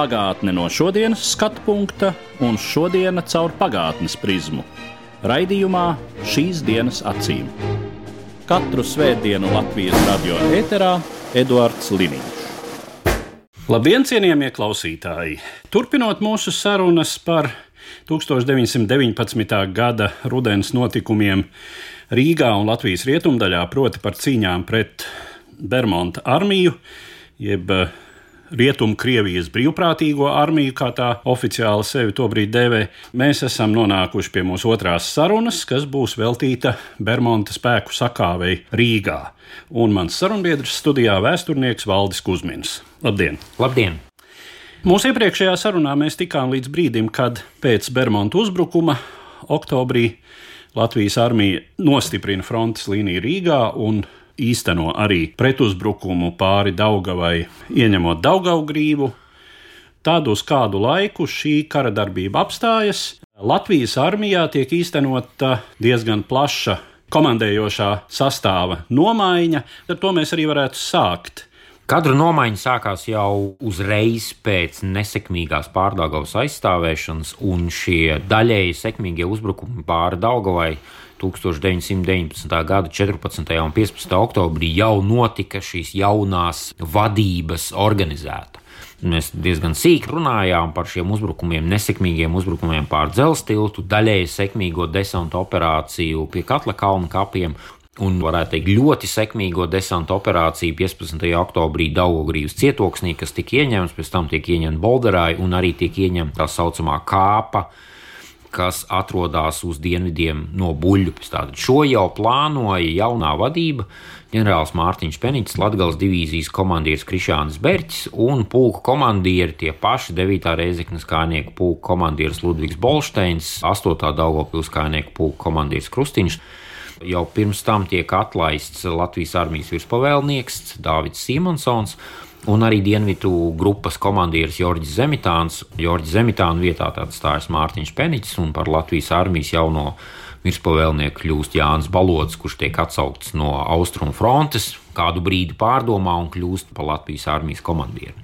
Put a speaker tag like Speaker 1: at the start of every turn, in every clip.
Speaker 1: Pagātne no šodienas skatu punkta un šodienas caur pagātnes prizmu. Raidījumā šīs dienas acīm. Katru svētdienu Latvijas radio eterā Eduards Liniņš. Labdien, cienījamie klausītāji! Turpinot mūsu sarunas par 1919. gada rudens notikumiem Rīgā un Latvijas rietumdaļā, proti par cīņām pret Bermuda armiju, jeb Rietumkrievijas brīvprātīgo armiju, kā tā oficiāli sevi tobrīd dēvē, mēs esam nonākuši pie mūsu otrās sarunas, kas būs veltīta Bermuda spēku sakāvei Rīgā. Un mans sarunbiedrs studijā vēsturnieks Valdis Kusmins. Labdien!
Speaker 2: Labdien!
Speaker 1: Mūsu iepriekšējā sarunā mēs tikām līdz brīdim, kad pēc Bermuda uzbrukuma oktobrī Latvijas armija nostiprina frontes līniju Rīgā un īsteno arī pretuzbrukumu pāri Daugavai, ieņemot Daugaugrīvu. Tad uz kādu laiku šī kara darbība apstājas. Latvijas armijā tiek īstenota diezgan plaša komandējošā sastāva nomaiņa, ar to mēs arī varētu sākt.
Speaker 2: Kadru nomaiņa sākās jau uzreiz pēc nesekmīgās pārdagavas aizstāvēšanas, un šie daļēji sekmīgie uzbrukumi pāri Daugavai 1919. gada 14. un 15. oktobrī jau notika šīs jaunās vadības organizēta. Mēs diezgan sīki runājām par šiem uzbrukumiem, nesekmīgiem uzbrukumiem pār dzelztiltu, daļēji sekmīgo desanta operāciju pie Katla kalna kapiem un, varētu teikt, ļoti sekmīgo desanta operāciju 15. oktobrī Daugogrības cietoksnī, kas tika ieņemts, pēc tam tiek ieņemta Bolderāja un arī tiek ieņemta tā saucamā kāpa kas atrodas uz dienvidiem no buļbuļs. Tātad šo jau plānoja jaunā vadība. ģenerālis Mārtiņš Peniņš, Latvijas divīzijas komandieris Krišāns Berķis un pulka komandieri tie paši 9. reizeknas kājnieku pulka komandieris Ludvigs Bolšteins, 8. Daugopils kājnieku pulka komandieris Krustiņš. Jau pirms tam tiek atlaists Latvijas armijas virspavēlnieks Dāvids Simonsons un arī dienvidu grupas komandieris Jorģis Zemitāns. Jorģis Zemitāna vietā stājas Mārtiņš Peniķis un par Latvijas armijas jauno virspavēlnieku kļūst Jānis Balots, kurš tiek atsaukts no Austrumu frontes, kādu brīdi pārdomā un kļūst par Latvijas armijas komandieru.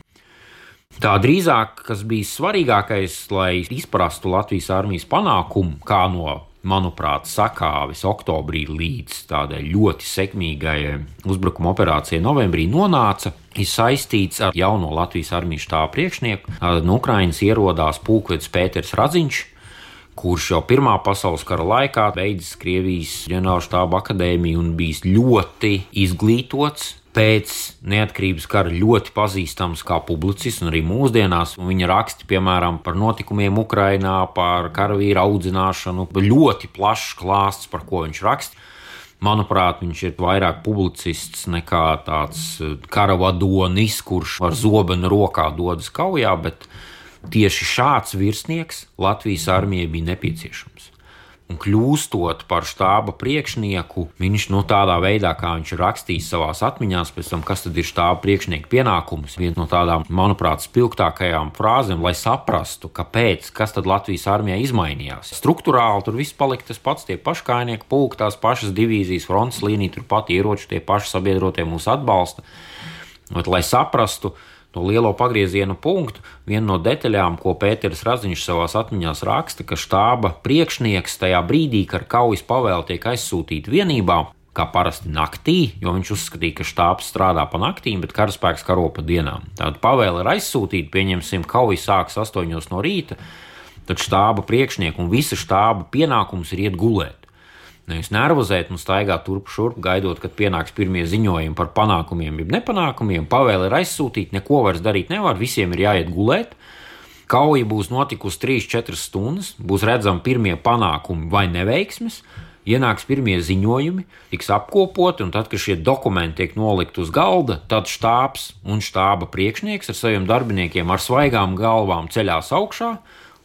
Speaker 2: Tā drīzāk, kas bija svarīgākais, lai izprastu Latvijas armijas panākumu, kā no manuprāt, sakāvis oktobrī līdz tādai ļoti sekmīgai uzbrukuma operācijai novembrī nonāca, ir saistīts ar jauno Latvijas armijas štābu priekšnieku. No Ukrainas ierodās pulkvedis Pēters Raziņš, kurš jau Pirmā pasaules kara laikā beidzis Krievijas ģenerālštāba akadēmiju un bijis ļoti izglītots pēc neatkarības kara ļoti pazīstams kā publicists, un arī mūsdienās viņa raksti, piemēram, par notikumiem Ukrajinā, par karavīru audzināšanu, ļoti plašs klāsts, par ko viņš raksta. Manuprāt, viņš ir vairāk publicists nekā tāds eh, karavadonis, kurš ar zobenu rokā dodas kaujā, bet tieši šāds virsnieks Latvijas armijai bija nepieciešams un kļūstot par štāba priekšnieku, viņš no nu, tādā veidā, kā viņš ir rakstījis savā atmiņā, pēc tam, kas tad ir štāba priekšnieka pienākums, viena no tādām, manuprāt, spilgtākajām frāzēm, lai saprastu, kāpēc, kas tad Latvijas armijā izmainījās. Struktūrāli tur viss palika tas pats, tie paši kājnieki, pulki, tās pašas divīzijas, frontes līnija, turpat ieroči, tie paši sabiedrotie mūs atbalsta. Bet, lai saprastu, to lielo pagrieziena punktu, viena no detaļām, ko Pēters Raziņš savā atmiņā raksta, ka štāba priekšnieks tajā brīdī, kad kaujas pavēle tiek aizsūtīta vienībā, kā parasti naktī, jo viņš uzskatīja, ka štābs strādā pa naktīm, bet karaspēks karo pa dienām. Tāda pavēle ir aizsūtīta, pieņemsim, kauja sākas 8 no rīta, tad štāba priekšnieks un visa štāba pienākums ir iet gulēt. Nevis nervozēt un staigāt turp šurp, gaidot, kad pienāks pirmie ziņojumi par panākumiem, jeb nepanākumiem. Pavēle ir aizsūtīta, neko vairs darīt nevar, visiem ir jāiet gulēt. Kauja būs notikusi 3-4 stundas, būs redzami pirmie panākumi vai neveiksmes, ienāks pirmie ziņojumi, tiks apkopoti, un tad, kad šie dokumenti tiek nolikti uz galda, tad štābs un štāba priekšnieks ar saviem darbiniekiem ar svaigām galvām ceļās augšā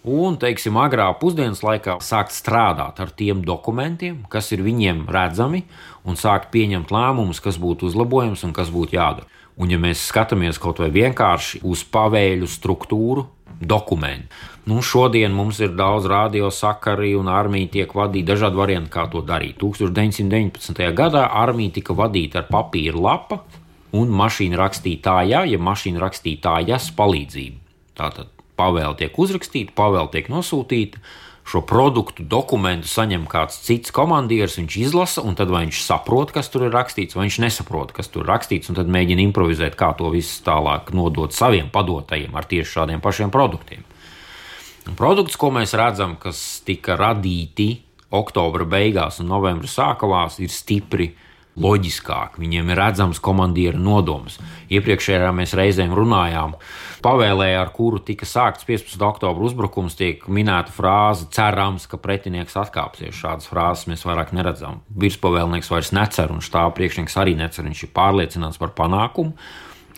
Speaker 2: un, teiksim, agrā pusdienas laikā sākt strādāt ar tiem dokumentiem, kas ir viņiem redzami, un sākt pieņemt lēmumus, kas būtu uzlabojams un kas būtu jādara. Un, ja mēs skatāmies kaut vai vienkārši uz pavēļu struktūru, dokumentu. Nu, šodien mums ir daudz radiosakari, un armija tiek vadīta dažādi varianti, kā to darīt. 1919. gadā armija tika vadīta ar papīra lapa un mašīna rakstītājā, ja mašīna rakstītājas palīdzību. Tātad pavēle tiek uzrakstīta, pavēle tiek nosūtīta. Šo produktu, dokumentu saņem kāds cits komandieris, viņš izlasa, un tad vai viņš saprot, kas tur ir rakstīts, vai viņš nesaprot, kas tur ir rakstīts, un tad mēģina improvizēt, kā to visu tālāk nodot saviem padotajiem ar tieši šādiem pašiem produktiem. Un produkts, ko mēs redzam, kas tika radīti oktobra beigās un novembra sākumā, ir stipri loģiskāk, viņiem ir redzams komandiera nodoms. Iepriekšējā mēs reizēm runājām, pavēlē, ar kuru tika sākts 15. oktobra uzbrukums, tiek minēta frāze: cerams, ka pretinieks atkāpsies. Šādas frāzes mēs vairāk neredzam. Virspavēlnieks vairs necer, un štāba priekšnieks arī necer. Viņš ir pārliecināts par panākumu,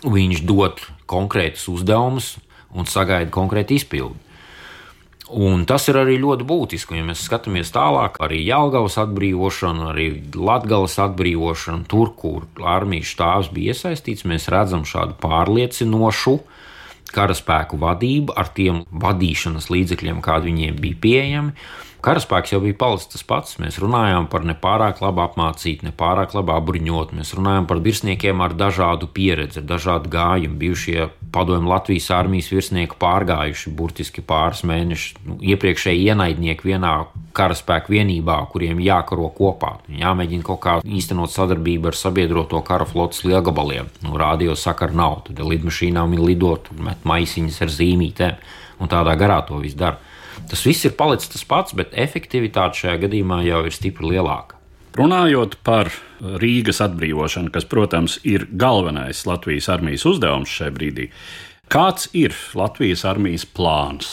Speaker 2: viņš dod konkrētus uzdevumus un sagaida konkrētu izpildi. Un tas ir arī ļoti būtiski. Ja mēs skatāmies tālāk, arī Jālgavas atbrīvošana, arī Latvijas atbrīvošana, tur, kur armijas štāvs bija iesaistīts, mēs redzam šādu pārliecinošu karaspēku vadību ar tiem vadīšanas līdzekļiem, kādi viņiem bija pieejami. Karaspēks jau bija palicis tas pats. Mēs runājām par nepārāk labi apmācītu, nepārāk labi apbruņotu. Mēs runājām par virsniekiem ar dažādu pieredzi, ar dažādu gājumu. Bijušie padomju Latvijas armijas virsnieki pārgājuši burtiski pāris mēnešus nu, iepriekšēji ienaidnieki vienā karaspēka vienībā, kuriem jākaro kopā. Jāmēģina kaut kā īstenot sadarbību ar sabiedroto kara flotes lielgabaliem. Nu, radio sakara nav, tad lidmašīnām ir lidot, met maisiņas ar zīmītēm un tādā garā to visu dara. Tas viss ir palicis tas pats, bet efektivitāte šajā gadījumā jau ir stipri lielāka.
Speaker 1: Runājot par Rīgas atbrīvošanu, kas, protams, ir galvenais Latvijas armijas uzdevums šajā brīdī, kāds ir Latvijas armijas plāns?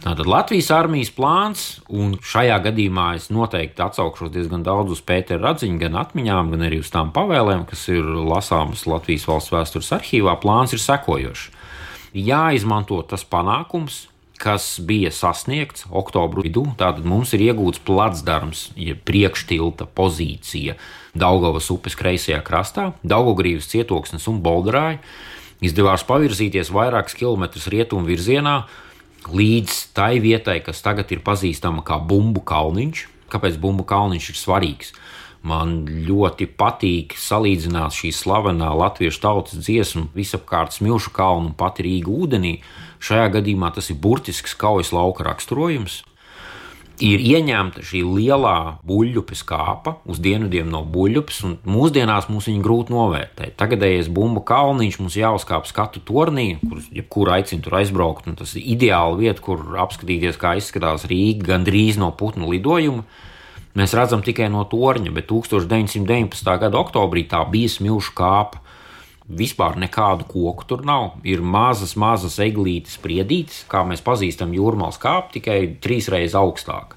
Speaker 2: Tātad Latvijas armijas plāns, un šajā gadījumā es noteikti atsaukšos diezgan daudz uz Pētera Radziņa, gan atmiņām, gan arī uz tām pavēlēm, kas ir lasāmas Latvijas valsts vēstures arhīvā. Plāns ir sekojošs. Jāizmanto tas panākums, kas bija sasniegts oktobra vidū. Tātad mums ir iegūts placdarms, jeb priekštilta pozīcija Daugavas upes kreisajā krastā, Daugogrīvas cietoksnes un Bolderāja. Izdevās pavirzīties vairākus kilometrus rietumu virzienā līdz tai vietai, kas tagad ir pazīstama kā Bumbu kalniņš. Kāpēc Bumbu kalniņš ir svarīgs? Man ļoti patīk salīdzināt šī slavenā latviešu tautas dziesmu, visapkārt smilšu kalnu un pati Rīga ūdenī Šajā gadījumā tas ir burtisks kaujas lauka raksturojums. Ir ieņemta šī lielā buļbuļsaktas kāpa uz dienvidiem no buļbuļsaktas, un mūsdienās mums viņa grūti novērtēt. Tagadējais bumbu kalniņš mums jāuzkāp skatu tornī, kur jebkurā aicina tur aizbraukt. Tas ir ideāli vieta, kur apskatīties, kā izskatās Rīga gandrīz no putnu lidojuma. Mēs redzam tikai no torņa, bet 1919. gada oktobrī tā bija smilšu kāpa Vispār nekādu koku tur nav. Ir mazas, mazas eglītes, spriedītes, kā mēs pazīstam jūrmālas kāpu, tikai trīsreiz augstāk.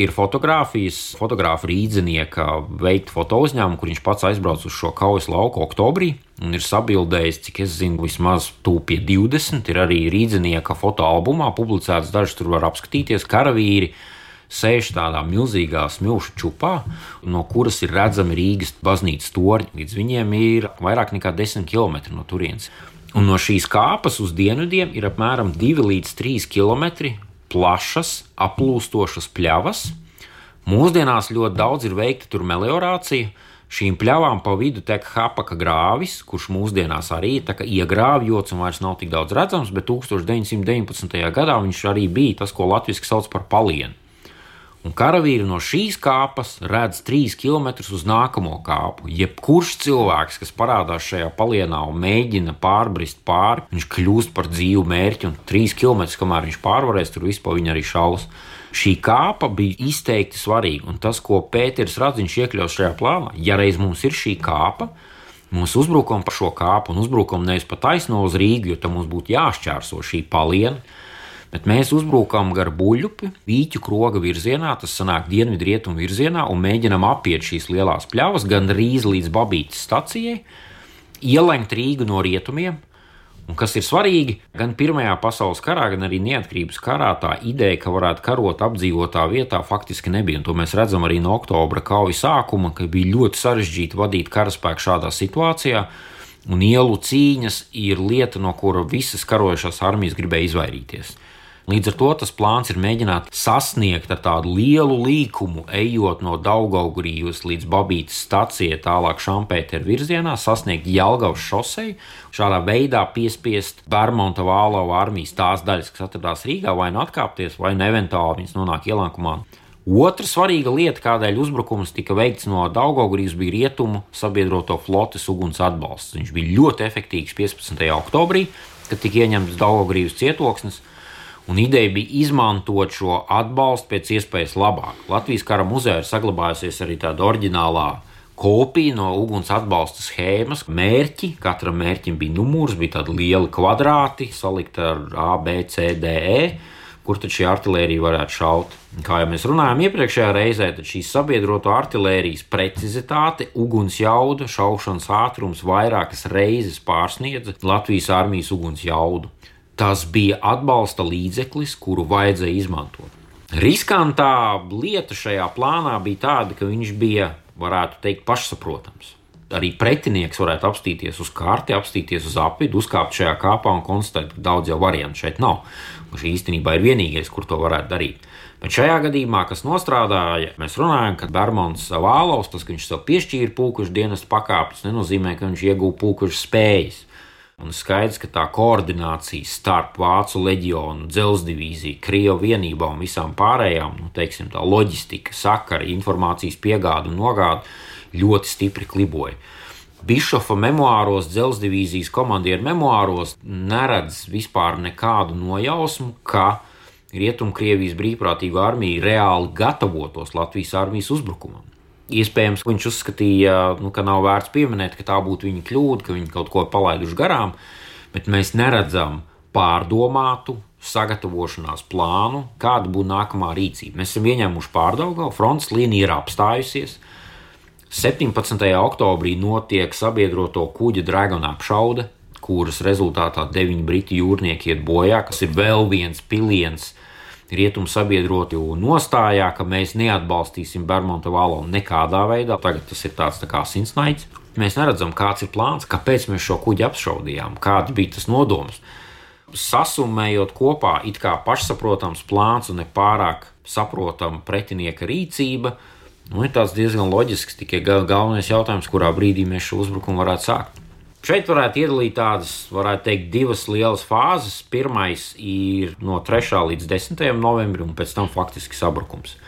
Speaker 2: Ir fotografijas, fotografa rīznieka veikta foto uzņēmuma, kur viņš pats aizbrauca uz šo kaujas lauku oktobrī un ir sabildējis, cik es zinu, vismaz tūpie 20. Ir arī rīznieka fotoalbumā publicēts, dažs tur var apskatīties karavīri sēž tādā milzīgā smilšu čupā, no kuras ir redzami Rīgas baznīcas torņi. Līdz viņiem ir vairāk nekā 10 km no turienes. Un no šīs kāpas uz dienvidiem ir apmēram 2 līdz 3 km plašas, aplūstošas pļavas. Mūsdienās ļoti daudz ir veikta tur meliorācija. Šīm pļavām pa vidu tek Hapaka grāvis, kurš mūsdienās arī ir iegrāvjots un vairs nav tik daudz redzams, bet 1919. gadā viņš arī bija tas, ko latviešu sauc par palienu un karavīri no šīs kāpas redz trīs km uz nākamo kāpu. Jebkurš cilvēks, kas parādās šajā palienā un mēģina pārbrist pāri, viņš kļūst par dzīvu mērķi, un trīs km, kamēr viņš pārvarēs, tur vispār viņa arī šaus. Šī kāpa bija izteikti svarīga, un tas, ko Pēters Radziņš iekļaus šajā plānā, ja reiz mums ir šī kāpa, mums uzbrukam pa šo kāpu un uzbrukam nevis pa taisno uz Rīgu, jo tam mums būtu jāšķērso šī paliena Bet mēs uzbrukām gar buļbuļsaktu, vīķu kroga virzienā, tas sanāk dienvidu-rietumu virzienā, un mēģinām apiet šīs lielās pļavas, gan drīz līdz Babītas stacijai, ielenkt Rīgu no rietumiem Un kas ir svarīgi, gan Pirmajā pasaules karā, gan arī neatkarības karā tā ideja, ka varētu karot apdzīvotā vietā, faktiski nebija. Un to mēs redzam arī no oktobra kaujas sākuma, ka bija ļoti sarežģīti vadīt karaspēku šādā situācijā. Un ielu cīņas ir lieta, no kura visas karojošās armijas gribēja izvairīties. Līdz ar to tas plāns ir mēģināt sasniegt ar tādu lielu līkumu, ejot no Daugaugurijas līdz Babītas stacijai, tālāk Šampēteru virzienā, sasniegt Jelgavas šoseju, šādā veidā piespiest Bermonta Vālova armijas tās daļas, kas atradās Rīgā, vai nu atkāpties, vai nu eventuāli viņas nonāk ielākumā. Otra svarīga lieta, kādēļ uzbrukums tika veikts no Daugaugrijas, bija rietumu sabiedroto flotes uguns atbalsts. Viņš bija ļoti efektīvs 15. oktobrī, kad tika ieņemts Daugaugrijas cietoksnis. Un ideja bija izmantot šo atbalstu pēc iespējas labāk. Latvijas kara muzejā ir saglabājusies arī tāda oriģinālā kopija no uguns atbalsta schēmas. Mērķi, katram mērķim bija numurs, bija tādi lieli kvadrāti, salikti ar A, B, C, D, E, kur tad šī artērija varētu šaut. Kā jau mēs runājām iepriekšējā reizē, tad šīs sabiedroto artērijas precizitāte, uguns jauda, šaušanas ātrums vairākas reizes pārsniedza Latvijas armijas uguns jaudu tas bija atbalsta līdzeklis, kuru vajadzēja izmantot. Riskantā lieta šajā plānā bija tāda, ka viņš bija, varētu teikt, pašsaprotams. Arī pretinieks varētu apstīties uz karti, apstīties uz apvidu, uzkāpt šajā kāpā un konstatēt, ka daudz jau variantu šeit nav. Un šī īstenībā ir vienīgais, kur to varētu darīt. Bet šajā gadījumā, kas nostrādāja, mēs runājam, ka Bermons Vālaus, tas, ka viņš sev piešķīra pūkušu dienas pakāpes, nenozīmē, ka viņš iegūta pūkušu spējas. Un skaidrs, ka tā koordinācija starp Vācu leģionu, dzelzceļa Krievu vienībām un visām pārējām, nu, teiksim, tā loģistika, sakari, informācijas piegāde un nogāde ļoti stipri kliboja. Bišofa memoāros, dzelzceļa divīzijas komandieru memoāros neredz vispār nekādu nojausmu, ka Rietumkrievijas brīvprātīgo armiju reāli gatavotos Latvijas armijas uzbrukumam. Iespējams, viņš uzskatīja, nu, ka nav vērts pieminēt, ka tā būtu viņa kļūda, ka viņi kaut ko palaiduši garām, bet mēs neredzam pārdomātu sagatavošanās plānu, kāda būs nākamā rīcība. Mēs esam ieņēmuši pārdaugā, frontes līnija ir apstājusies. 17. oktobrī notiek sabiedroto kuģa Dragona apšaude, kuras rezultātā deviņi briti jūrnieki iet bojā, kas ir vēl viens piliens rietumu sabiedroti nostājā, ka mēs neatbalstīsim Bermuda valonu nekādā veidā. Tagad tas ir tāds tā kā sinsnaids. Mēs neredzam, kāds ir plāns, kāpēc mēs šo kuģi apšaudījām, kāds bija tas nodoms. Sasumējot kopā, it kā pašsaprotams plāns un ne pārāk saprotama pretinieka rīcība, nu, ir diezgan loģisks. Tikai galvenais jautājums, kurā brīdī mēs šo uzbrukumu varētu sākt. Šeit varētu iedalīt tādas, varētu teikt, divas lielas fāzes. Pirmais ir no 3. līdz 10. novembrim, un pēc tam faktiski sabrukums.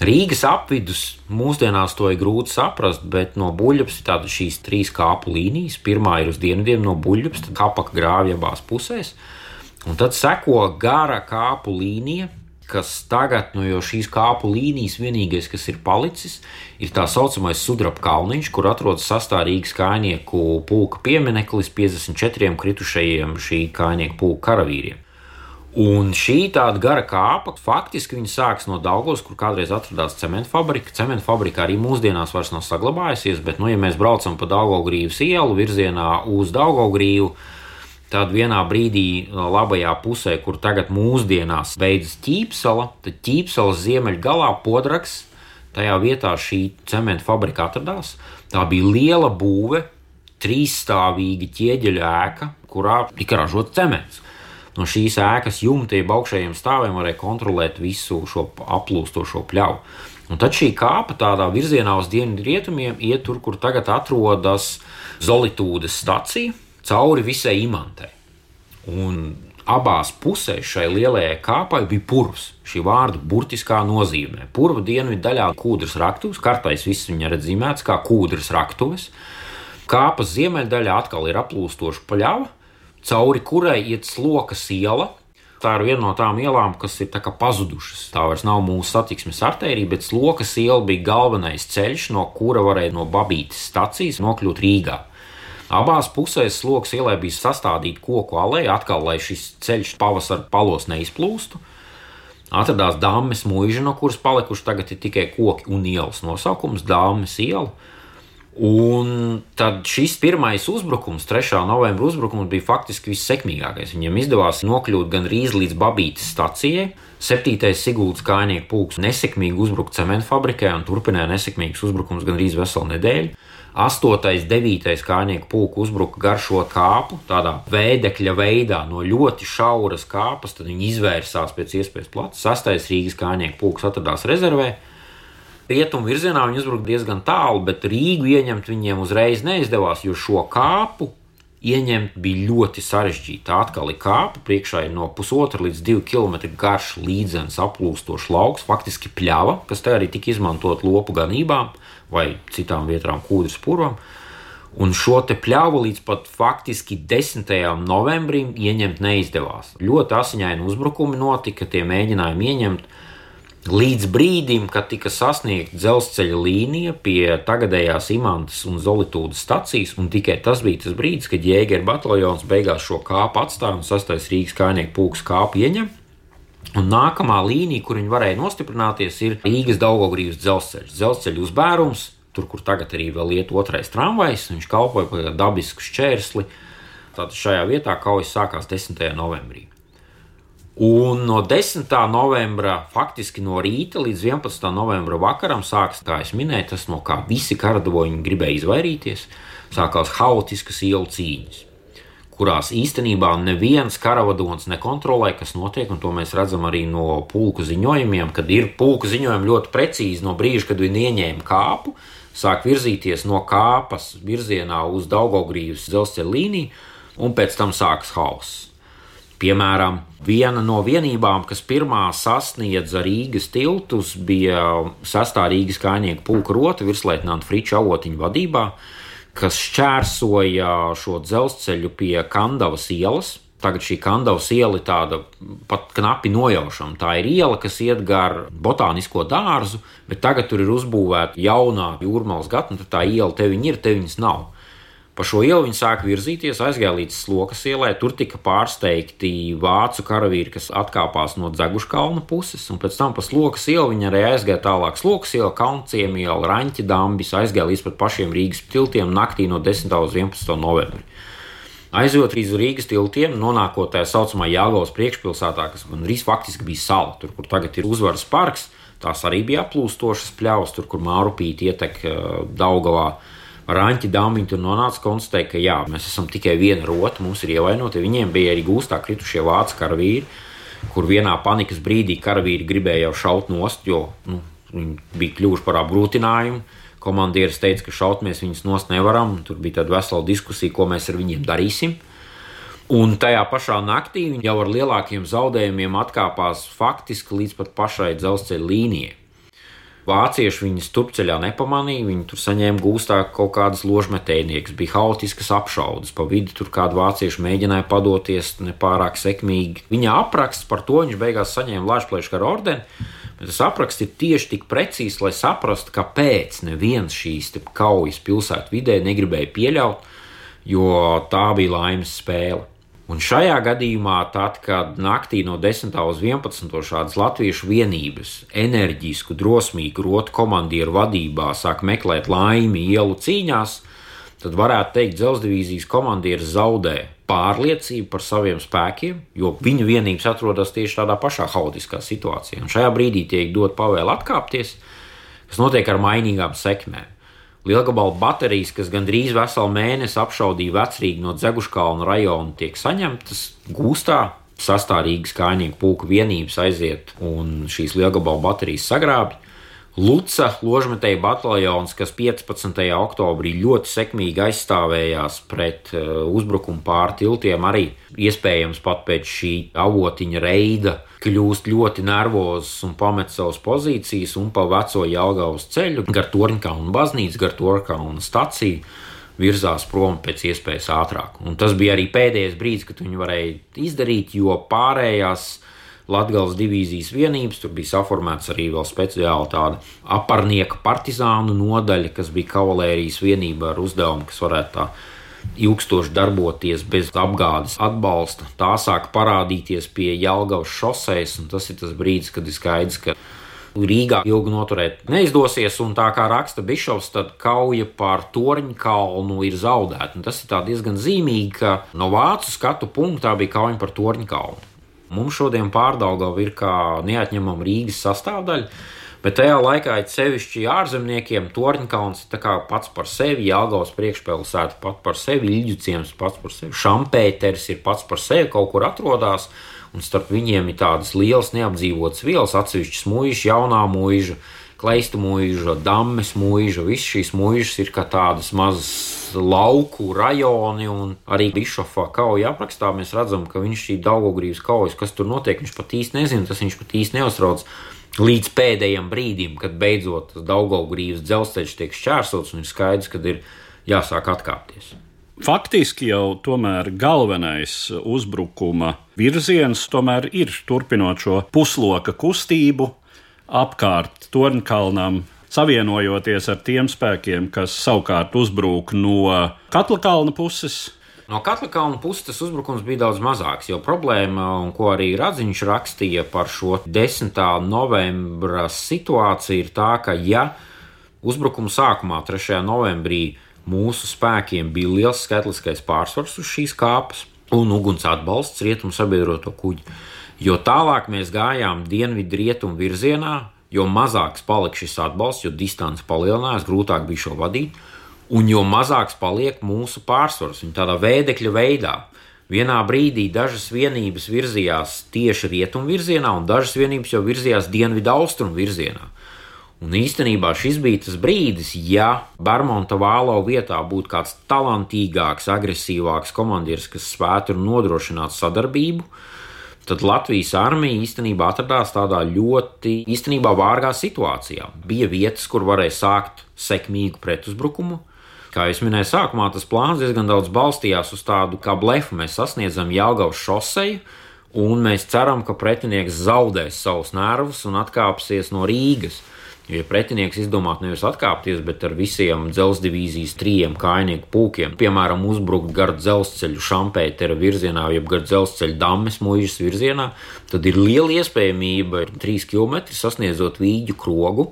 Speaker 2: Rīgas apvidus mūsdienās to ir grūti saprast, bet no buļbuļs ir tādas šīs trīs kāpu līnijas. Pirmā ir uz dienvidiem no buļbuļs, tad apakā grāvja abās pusēs, un tad seko gara kāpu līnija, kas tagad, nu, jo šīs kāpu līnijas vienīgais, kas ir palicis, ir tā saucamais sudraba kalniņš, kur atrodas sastārīgs kainieku pulka piemineklis 54 kritušajiem šī kainieku pulka karavīriem. Un šī tāda gara kāpa faktiski sākas no Daugos, kur kādreiz atradās cementu fabrika. Cementu fabrika arī mūsdienās vairs nav saglabājusies, bet, nu, ja mēs braucam pa Daugogrīvas ielu virzienā uz Daugogrīvu, Tad vienā brīdī, labajā pusē, kur tagad mūsdienās beidzas ķīpsala, tad ķīpsalas ziemeļgalā podraks, tajā vietā šī cementa fabrika atradās. Tā bija liela būve, trīsstāvīga ķieģeļa ēka, kurā tika ražots cements. No šīs ēkas jumtiem augšējiem stāviem varēja kontrolēt visu šo aplūstošo pļauju. Un tad šī kāpa tādā virzienā uz dienvidu rietumiem iet tur, kur tagad atrodas Zolītūdas stacija cauri visai imantei. Un abās pusēs šai lielajai kāpai bija purvs. Šī vārda burtiskā nozīmē. Purva dienvidu daļā kūdras raktuves, kartais viss viņa redz zīmēts kā kūdras raktuves. Kāpas ziemeļdaļā atkal ir aplūstoša paļava, cauri kurai iet sloka iela. Tā ir viena no tām ielām, kas ir pazudušas. Tā vairs nav mūsu satiksmes artērija, bet slokas iela bija galvenais ceļš, no kura varēja no Babītas stacijas nokļūt Rīgā. Abās pusēs sloks ielai bija sastādīta koku aleja, atkal, lai šis ceļš pavasarī palos neizplūstu. Atradās dāmas mūža, no kuras palikuši tagad tikai koki un ielas nosaukums - dāmas iela. Un tad šis pirmais uzbrukums, 3. novembra uzbrukums, bija faktiski vissekmīgākais. Viņam izdevās nokļūt gandrīz līdz Babītas stacijai. 7. Sigūdas kājnieku pulks nesekmīgi uzbruka cementu fabrikai un turpināja nesekmīgus uzbrukumus gandrīz veselu nedēļu. 8. un 9. kājnieku pulku uzbruka gar šo kāpu, tādā veidekļa veidā, no ļoti šauras kāpas, tad viņi izvērsās pēc iespējas plaši. 6. Rīgas kājnieku pulks atradās rezervē rietumu virzienā viņi uzbruka diezgan tālu, bet Rīgu ieņemt viņiem uzreiz neizdevās, jo šo kāpu ieņemt bija ļoti sarežģīti. Tā atkal ir kāpa, priekšā ir no pusotra līdz divu kilometru garš līdzens aplūstošs lauks, faktiski pļava, kas te arī tika izmantot lopu ganībām vai citām vietām kūdras purvam. Un šo te pļāvu līdz pat faktiski 10. novembrim ieņemt neizdevās. Ļoti asiņaini uzbrukumi notika, tie mēģinājumi ieņemt Līdz brīdim, kad tika sasniegta dzelzceļa līnija pie tagadējās Imantas un Zolītūdas stacijas, un tikai tas bija tas brīdis, kad Jēgera bataljons beigās šo kāpu atstāja un sastais Rīgas kājnieku pūks kāpu ieņem. Un nākamā līnija, kur viņi varēja nostiprināties, ir Rīgas Daugogrības dzelzceļš. Dzelzceļa uzbērums, tur, kur tagad arī vēl iet otrais tramvajs, viņš kalpoja par dabisku šķērsli. Tātad šajā vietā kaujas sākās 10. novembrī. Un no 10. novembra, faktiski no rīta līdz 11. novembra vakaram, sākas, kā jau minēju, tas no kā visi karadavoņi gribēja izvairīties. Sākās haotiskas ielu cīņas, kurās īstenībā neviens karavadons nekontrolē, kas notiek, un to mēs redzam arī no pulku ziņojumiem, kad ir pulku ziņojumi ļoti precīzi no brīža, kad viņi ieņēma kāpu, sāk virzīties no kāpas virzienā uz Daugogrības dzelzceļa līniju, un pēc tam sākas hauss. Piemēram, viena no vienībām, kas pirmā sasniedza Rīgas tiltus, bija sastā Rīgas kājnieku pulka rota virsleitnanta Friča avotiņa vadībā, kas šķērsoja šo dzelzceļu pie Kandavas ielas. Tagad šī Kandavas iela ir tāda pat knapi nojaušama. Tā ir iela, kas iet gar botānisko dārzu, bet tagad tur ir uzbūvēta jaunā jūrmālas gatava. Tad tā iela te viņa ir, te viņas nav. Pa šo ielu viņi sāka virzīties, aizgāja līdz Slokas ielai. Tur tika pārsteigti vācu karavīri, kas atkāpās no Dzeguškalna puses, un pēc tam pa Slokas ielu viņi arī aizgāja tālāk. Slokas iela, Kaunciem iela, Raņķa dambis, aizgāja līdz pat pašiem Rīgas tiltiem naktī no 10. uz 11. novembri. Aizjot līdz Rīgas tiltiem, nonākot tajā saucamā Jāgaunas priekšpilsētā, kas man arī faktiski bija sala, tur, kur tagad ir uzvaras parks, tās arī bija aplūstošas pļavas, tur, kur Mārupīti ietek uh, Daugavā. Rāņķi dāmiņi tur nonāca konstatēja, ka jā, mēs esam tikai viena rota, mums ir ievainoti. Viņiem bija arī gūstā kritušie vācu karavīri, kur vienā panikas brīdī karavīri gribēja jau šaut nost, jo nu, viņi bija kļuvuši par apgrūtinājumu. Komandieris teica, ka šaut mēs viņus nost nevaram. Tur bija tāda vesela diskusija, ko mēs ar viņiem darīsim. Un tajā pašā naktī viņi jau ar lielākiem zaudējumiem atkāpās faktiski līdz pat pašai dzelzceļa līnijai. Vācieši viņus turpceļā nepamanīja, viņi tur saņēma gūstā kaut kādas ložmetējniekus, bija haotiskas apšaudes, pa vidu tur kādi vācieši mēģināja padoties nepārāk sekmīgi. Viņa apraksts par to viņš beigās saņēma Lāčplēša kara ordeni, bet tas apraksts ir tieši tik precīzs, lai saprastu, kāpēc neviens šīs kaujas pilsētu vidē negribēja pieļaut, jo tā bija laimes spēle. Un šajā gadījumā, tad, kad naktī no 10. uz 11. šādas latviešu vienības, enerģisku, drosmīgu rotu komandieru vadībā sāk meklēt laimi ielu cīņās, tad varētu teikt, dzelzceļa komandieris zaudē pārliecību par saviem spēkiem, jo viņu vienības atrodas tieši tādā pašā haotiskā situācijā. Un šajā brīdī tiek dot pavēle atkāpties, kas notiek ar mainīgām sekmēm. Lielgabalu baterijas, kas gandrīz veselu mēnesi apšaudīja vecrīgi no Dzeguškalna rajona, tiek saņemtas gūstā. Sastārīgas kājnieku pulka vienības aiziet un šīs lielgabalu baterijas sagrābj. Luca ložmetēja bataljons, kas 15. oktobrī ļoti sekmīgi aizstāvējās pret uh, uzbrukumu pār tiltiem, arī iespējams pat pēc šī avotiņa reida kļūst ļoti nervozs un pamet savas pozīcijas un pa veco Jālgavas ceļu gar Torņkaunu baznīcu, gar Torņkaunu staciju virzās prom pēc iespējas ātrāk. Un tas bija arī pēdējais brīdis, kad viņi varēja izdarīt, jo pārējās Latvijas divīzijas vienības, tur bija saformēts arī vēl speciāli tāda aparnieka partizānu nodaļa, kas bija kavalērijas vienība ar uzdevumu, kas varētu tā ilgstoši darboties bez apgādes atbalsta. Tā sāk parādīties pie Jālgavas šoseis, un tas ir tas brīdis, kad ir skaidrs, ka Rīgā ilgi noturēt neizdosies, un tā kā raksta Bišovs, tad kauja par Torņa kalnu ir zaudēta. Tas ir diezgan zīmīgi, ka no vācu skatu punktā bija kauja par Torņa kalnu. Mums šodien pārdaugava ir kā neatņemama Rīgas sastāvdaļa. Bet tajā laikā, it sevišķi ārzemniekiem, Torņkalns ir pats par sevi, Jāgaus priekšpilsēta pats par sevi, Ilģuciems pats par sevi, Šampēters ir pats par sevi, kaut kur atrodas, un starp viņiem ir tādas lielas neapdzīvotas vielas, atsevišķas mūžas, jaunā mūža, kleista mūža, dammes mūža, visas šīs mūžas ir kā tādas mazas lauku rajoni, un arī Bišofā kauja aprakstā mēs redzam, ka viņš šī Daugogrības kaujas, kas tur notiek, viņš pat īsti nezina, tas viņš pat īsti neuztrauc līdz pēdējiem brīdim, kad beidzot tas Daugaugrības dzelzceļš tiek šķērsots un ir skaidrs, ka ir jāsāk atkāpties.
Speaker 1: Faktiski jau tomēr galvenais uzbrukuma virziens tomēr ir turpinot šo pusloka kustību apkārt Tornkalnam, savienojoties ar tiem spēkiem, kas savukārt uzbrūk no Katla kalna puses,
Speaker 2: No Katra kalna puses tas uzbrukums bija daudz mazāks, jo problēma, ko arī Radziņš rakstīja par šo 10. novembra situāciju, ir tā, ka ja uzbrukuma sākumā, 3. novembrī, mūsu spēkiem bija liels skaitliskais pārsvars uz šīs kāpas un uguns atbalsts rietumu sabiedroto kuģi, jo tālāk mēs gājām dienvidu rietumu virzienā, jo mazāks palika šis atbalsts, jo distance palielinājās, grūtāk bija šo vadīt un jo mazāks paliek mūsu pārsvars. Viņa tādā veidekļa veidā. Vienā brīdī dažas vienības virzījās tieši rietumu virzienā, un dažas vienības jau virzījās dienvidu austrumu virzienā. Un īstenībā šis bija tas brīdis, ja Bermuda vālo vietā būtu kāds talantīgāks, agresīvāks komandieris, kas spētu nodrošināt sadarbību, tad Latvijas armija īstenībā atradās tādā ļoti īstenībā vārgā situācijā. Bija vietas, kur varēja sākt sekmīgu pretuzbrukumu, Kā jau minēju, sākumā tas plāns diezgan daudz balstījās uz tādu kā blefu. Mēs sasniedzam Jāgaus šoseju, un mēs ceram, ka pretinieks zaudēs savus nervus un atkāpsies no Rīgas. Jo, ja pretinieks izdomātu nevis atkāpties, bet ar visiem dzelzceļa divīzijas trījiem kājnieku pūkiem, piemēram, uzbrukt gar dzelzceļu šampētera virzienā, jeb gar dzelzceļa dammes mūžas virzienā, tad ir liela iespējamība 3 km sasniedzot vīģu krogu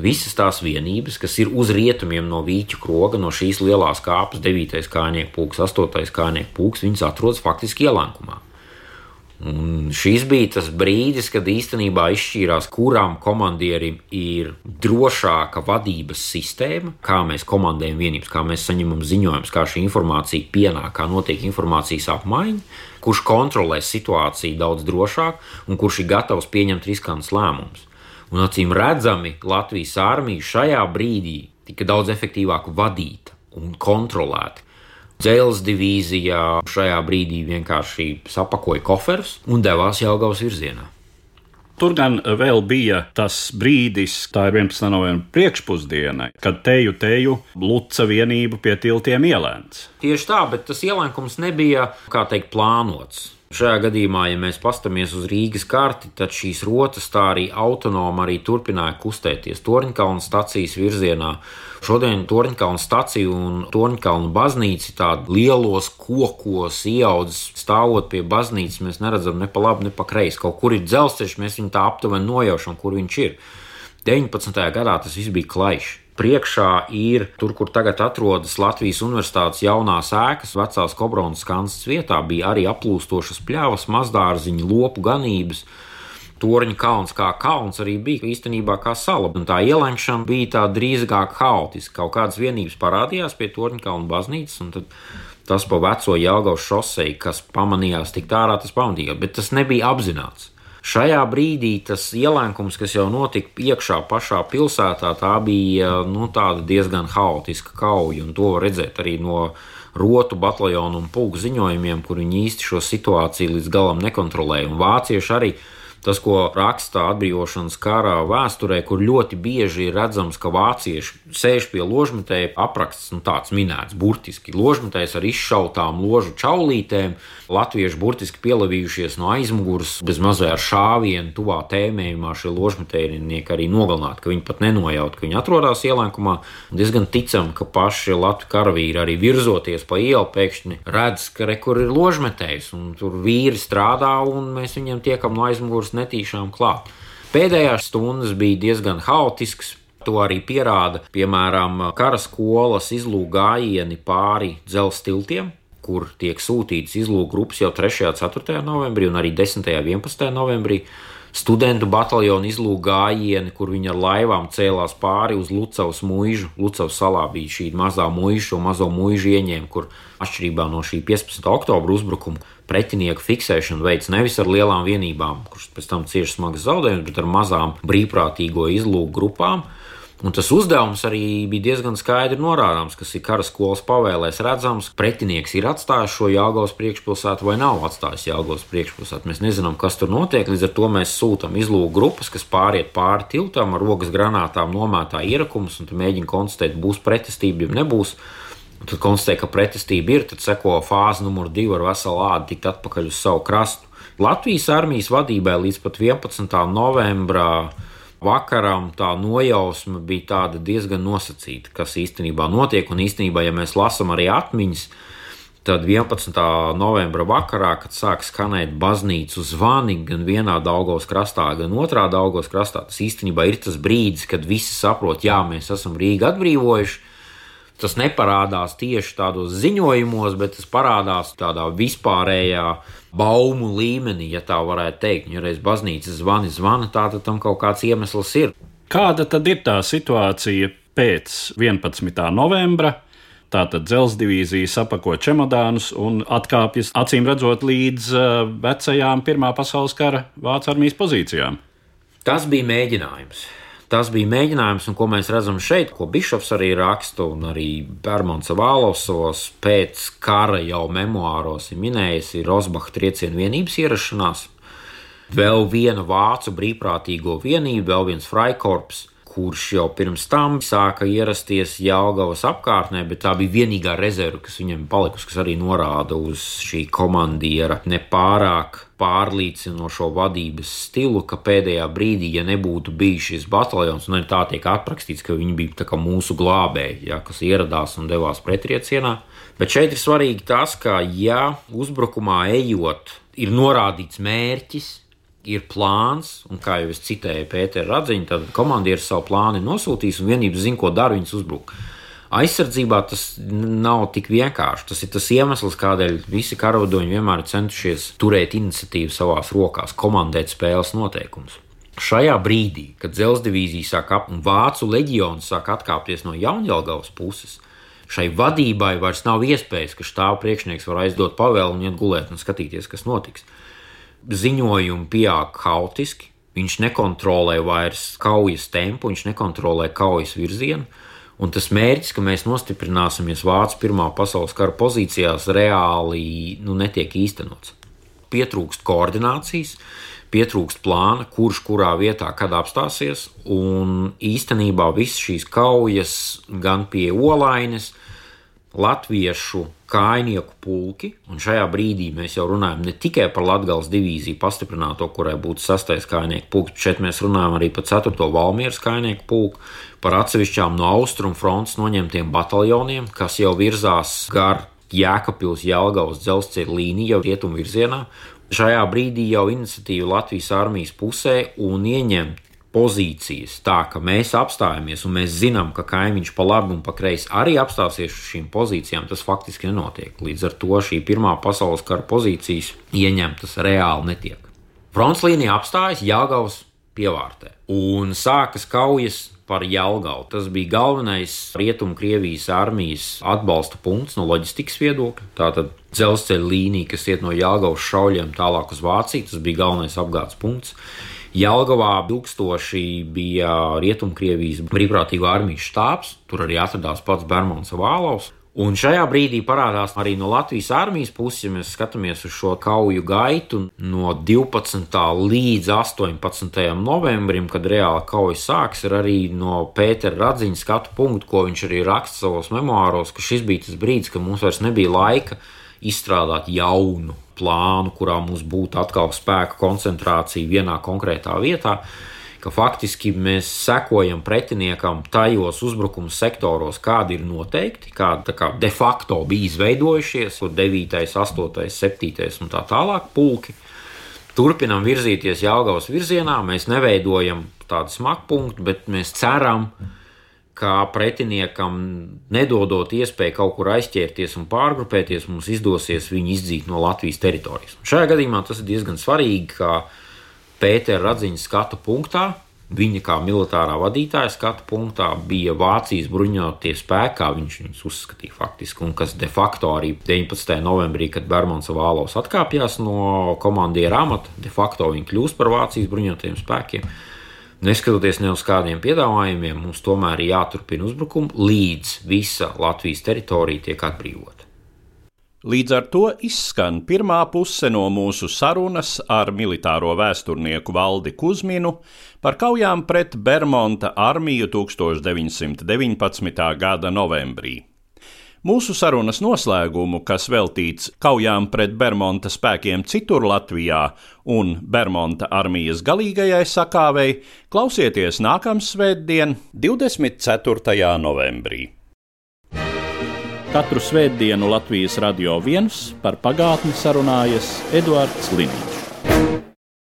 Speaker 2: Visas tās vienības, kas ir uz rietumiem no Vīķa kroga, no šīs lielās kāpes, 9. kājnieku pūks, 8. kājnieku pūks, viņas atrodas faktiski ielēkumā. Un šis bija tas brīdis, kad īstenībā izšķīrās, kurām komandierim ir drošāka vadības sistēma, kā mēs komandējam vienības, kā mēs saņemam ziņojumus, kā šī informācija pienāk, kā notiek informācijas apmaiņa, kurš kontrolē situāciju daudz drošāk un kurš ir gatavs pieņemt riskantus lēmumus. Un acīm redzami, Latvijas armija šajā brīdī tika daudz efektīvāk vadīta un kontrolēta. Dzēles divīzija šajā brīdī vienkārši sapakoja koferus un devās Jālgavas virzienā.
Speaker 1: Tur gan vēl bija tas brīdis, tā ir 11. novembra priekšpusdiena, kad teju teju Luca vienību pie tiltiem ielēns.
Speaker 2: Tieši tā, bet tas ielēkums nebija, kā teikt, plānots. Šajā gadījumā, ja mēs paskatāmies uz Rīgas karti, tad šīs rotas tā arī autonomi arī turpināja kustēties Torņkalna stacijas virzienā. Šodien Torņkalna stacija un Torņkalna baznīca tāda lielos kokos ieaudzis, stāvot pie baznīcas, mēs neredzam ne pa labi, ne pa kreisi. Kaut kur ir dzelzceļš, mēs viņu tā aptuveni nojaušam, kur viņš ir. 19. gadā tas viss bija klajš priekšā ir tur, kur tagad atrodas Latvijas Universitātes jaunās ēkas, vecās Kobronas kansas vietā, bija arī aplūstošas pļavas, mazdārziņi, lopu ganības. Torņa kalns kā kalns arī bija īstenībā kā sala, un tā ielenkšana bija tā drīzāk haotiska. Kaut kādas vienības parādījās pie Torņa kalna baznīcas, un tas pa veco Jāgaušu šoseju, kas pamanījās tik ārā, tas pamatījās, bet tas nebija apzināts. Šajā brīdī tas ielēkums, kas jau notika iekšā pašā pilsētā, tā bija nu, diezgan haotiska kauja, un to redzēt arī no rotu bataljonu un pulku ziņojumiem, kur viņi īsti šo situāciju līdz galam nekontrolēja. Un vācieši arī Tas, ko raksta atbrīvošanas kara vēsturē, kur ļoti bieži ir redzams, ka vācieši sēž pie ložmetēja, apraksts nu, tāds minēts, burtiski ložmetējs ar izšautām ložu čaulītēm, latvieši burtiski pielavījušies no aizmugures, bez mazā ar šāvienu, tuvā tēmējumā šie ložmetējnieki arī nogalināti, ka viņi pat nenojaut, ka viņi atrodas ielēkumā. Diezgan ticam, ka paši Latvijas karavīri arī virzoties pa ielu pēkšņi redz, ka re, kur ir ložmetējs, un tur vīri strādā, un mēs viņiem tiekam no aizmugures netīšām klāt. Pēdējās stundas bija diezgan haotisks. To arī pierāda, piemēram, kara skolas izlūk gājieni pāri dzelzceļa tiltiem, kur tiek sūtītas izlūk grupas jau 3. un 4. novembrī, un arī 10. un 11. novembrī studentu bataljonu izlūk gājieni, kur viņi ar laivām cēlās pāri uz Lucavas mūžu. Lucavas salā bija šī mazā mūža, šo mazo mūžu ieņēma, kur atšķirībā no šī 15. oktobra uzbrukuma pretinieku fiksēšanu veids nevis ar lielām vienībām, kuras pēc tam cieši smagas zaudējumus, bet ar mazām brīvprātīgo izlūku grupām. Un tas uzdevums arī bija diezgan skaidri norādāms, kas ir karaskolas pavēlēs redzams. Pretinieks ir atstājis šo Jāgaunas priekšpilsētu vai nav atstājis Jāgaunas priekšpilsētu. Mēs nezinām, kas tur notiek. Līdz ar to mēs sūtām izlūku grupas, kas pāriet pāri tiltam ar rokas granātām, nomētā ierakumus un mēģina konstatēt, būs pretestība, ja nebūs. Un tad konstatē, ka pretestība ir, tad seko fāze numur divi ar veselu ādu tikt atpakaļ uz savu krastu. Latvijas armijas vadībai līdz pat 11. novembrim vakaram tā nojausma bija diezgan nosacīta, kas īstenībā notiek. Un īstenībā, ja mēs lasām arī atmiņas, tad 11. novembra vakarā, kad sāk skanēt baznīcu zvani gan vienā Daugos krastā, gan otrā Daugos krastā, tas īstenībā ir tas brīdis, kad visi saprot, jā, mēs esam Rīgu atbrīvojuši tas neparādās tieši tādos ziņojumos, bet tas parādās tādā vispārējā baumu līmenī, ja tā varētu teikt. Ja reiz baznīca zvani, zvana, tā tad tam kaut kāds iemesls ir.
Speaker 1: Kāda tad ir tā situācija pēc 11. novembra? Tātad dzelzceļa divīzija sapako čemodānus un atkāpjas, acīm redzot, līdz uh, vecajām Pirmā pasaules kara Vācijas armijas pozīcijām.
Speaker 2: Tas bija mēģinājums. Tas bija mēģinājums, un ko mēs redzam šeit, ko Bišovs arī raksta, un arī Bermons Vālosovos pēc kara jau memoāros ir minējis, ir Rosbacha triecienu vienības ierašanās. Vēl viena vācu brīvprātīgo vienība, vēl viens Freikorps, kurš jau pirms tam sāka ierasties Jālgavas apkārtnē, bet tā bija vienīgā rezerve, kas viņam palikusi, kas arī norāda uz šī komandiera nepārāk pārliecinošo vadības stilu, ka pēdējā brīdī, ja nebūtu bijis šis bataljons, un tā tiek aprakstīts, ka viņi bija mūsu glābēji, ja, kas ieradās un devās pretriecienā. Bet šeit ir svarīgi tas, ka, ja uzbrukumā ejot, ir norādīts mērķis, ir plāns, un kā jau es citēju Pēteru Radziņu, tad komandieris savu plānu nosūtīs un vienības zina, ko dara, viņas uzbruk. Aizsardzībā tas nav tik vienkārši. Tas ir tas iemesls, kādēļ visi karavadoņi vienmēr centušies turēt iniciatīvu savās rokās, komandēt spēles noteikumus. Šajā brīdī, kad dzelzceļa divīzija sāk ap un vācu leģions sāk atkāpties no Jaunjēlgavas puses, šai vadībai vairs nav iespējas, ka štāva priekšnieks var aizdot pavēlu un iet gulēt un skatīties, kas notiks ziņojumi pieaug haotiski. Viņš nekontrolē vairs kaujas tempu, viņš nekontrolē kaujas virzienu. Un tas mērķis, ka mēs nostiprināsimies Vācijas Pirmā pasaules kara pozīcijās, reāli nu, netiek īstenots. Pietrūkst koordinācijas, pietrūkst plāna, kurš kurā vietā kad apstāsies. Un īstenībā visas šīs kaujas, gan pie olainas, latviešu kājnieku pulki, un šajā brīdī mēs jau runājam ne tikai par Latvijas divīziju pastiprināto, kurai būtu sastais kājnieku pulks, bet šeit mēs runājam arī par 4. Valmieras kājnieku pulku, par atsevišķām no austrumu frontes noņemtiem bataljoniem, kas jau virzās gar Jēkabpils Jelgavas dzelzceļa līniju jau rietumu virzienā. Šajā brīdī jau iniciatīva Latvijas armijas pusē un ieņemt pozīcijas, tā ka mēs apstājamies un mēs zinām, ka kaimiņš pa labi un pa kreisi arī apstāsies uz šīm pozīcijām, tas faktiski nenotiek. Līdz ar to šī Pirmā pasaules kara pozīcijas ieņemtas reāli netiek. Fronts līnija apstājas Jāgaunas pievārtē un sākas kaujas par Jālgaunu. Tas bija galvenais Rietumkrievijas armijas atbalsta punkts no loģistikas viedokļa. Tātad dzelzceļa līnija, kas iet no Jālgaunas šauļiem tālāk uz Vāciju, tas bija galvenais apgādes punkts. Jelgavā ilgstoši bija Rietumkrievijas brīvprātīgo armijas štābs, tur arī atradās pats Bermons Vālaus. Un šajā brīdī parādās arī no Latvijas armijas puses, ja mēs skatāmies uz šo kauju gaitu no 12. līdz 18. novembrim, kad reāla kauja sāks, ir arī no Pētera Radziņa skatu punktu, ko viņš arī raksta savos memoāros, ka šis bija tas brīdis, kad mums vairs nebija laika izstrādāt jaunu plānu, kurā mums būtu atkal spēka koncentrācija vienā konkrētā vietā. Ka faktiski mēs sekojam pretiniekam tajos uzbrukuma sektoros, kādi ir noteikti, kādi kā de facto bija izveidojušies, kur 9, 8, 7 un tā tālāk pulki. turpinām virzīties Jālgavas virzienā. Mēs neveidojam tādu smakpunktu, bet mēs ceram, ka pretiniekam, nedodot iespēju kaut kur aizķerties un pārgrupēties, mums izdosies viņu izdzīt no Latvijas teritorijas. Un šajā gadījumā tas ir diezgan svarīgi, ka Pētera radziņa skatu punktā Viņa kā militārā vadītāja skatu punktā bija Vācijas bruņotie spēki, kā viņš viņus uzskatīja faktiski, un kas de facto arī 19. novembrī, kad Bermans Vālos atkāpjas no komandiera amata, de facto viņi kļūst par Vācijas bruņotajiem spēkiem. Neskatoties ne uz kādiem piedāvājumiem, mums tomēr ir jāturpina uzbrukumi, līdz visa Latvijas teritorija tiek atbrīvota.
Speaker 3: Līdz ar to izskan pirmā puse no mūsu sarunas ar militāro vēsturnieku Valdi Kusminu par kaujām pret Bermonta armiju 1919. gada novembrī. Mūsu sarunas noslēgumu, kas veltīts kaujām pret Bermonta spēkiem citur Latvijā un Bermonta armijas galīgajai sakāvei, klausieties nākamā svētdien, 24. novembrī. Katru svētdienu Latvijas radio viens par pagātni sarunājas Eduards Liniņš.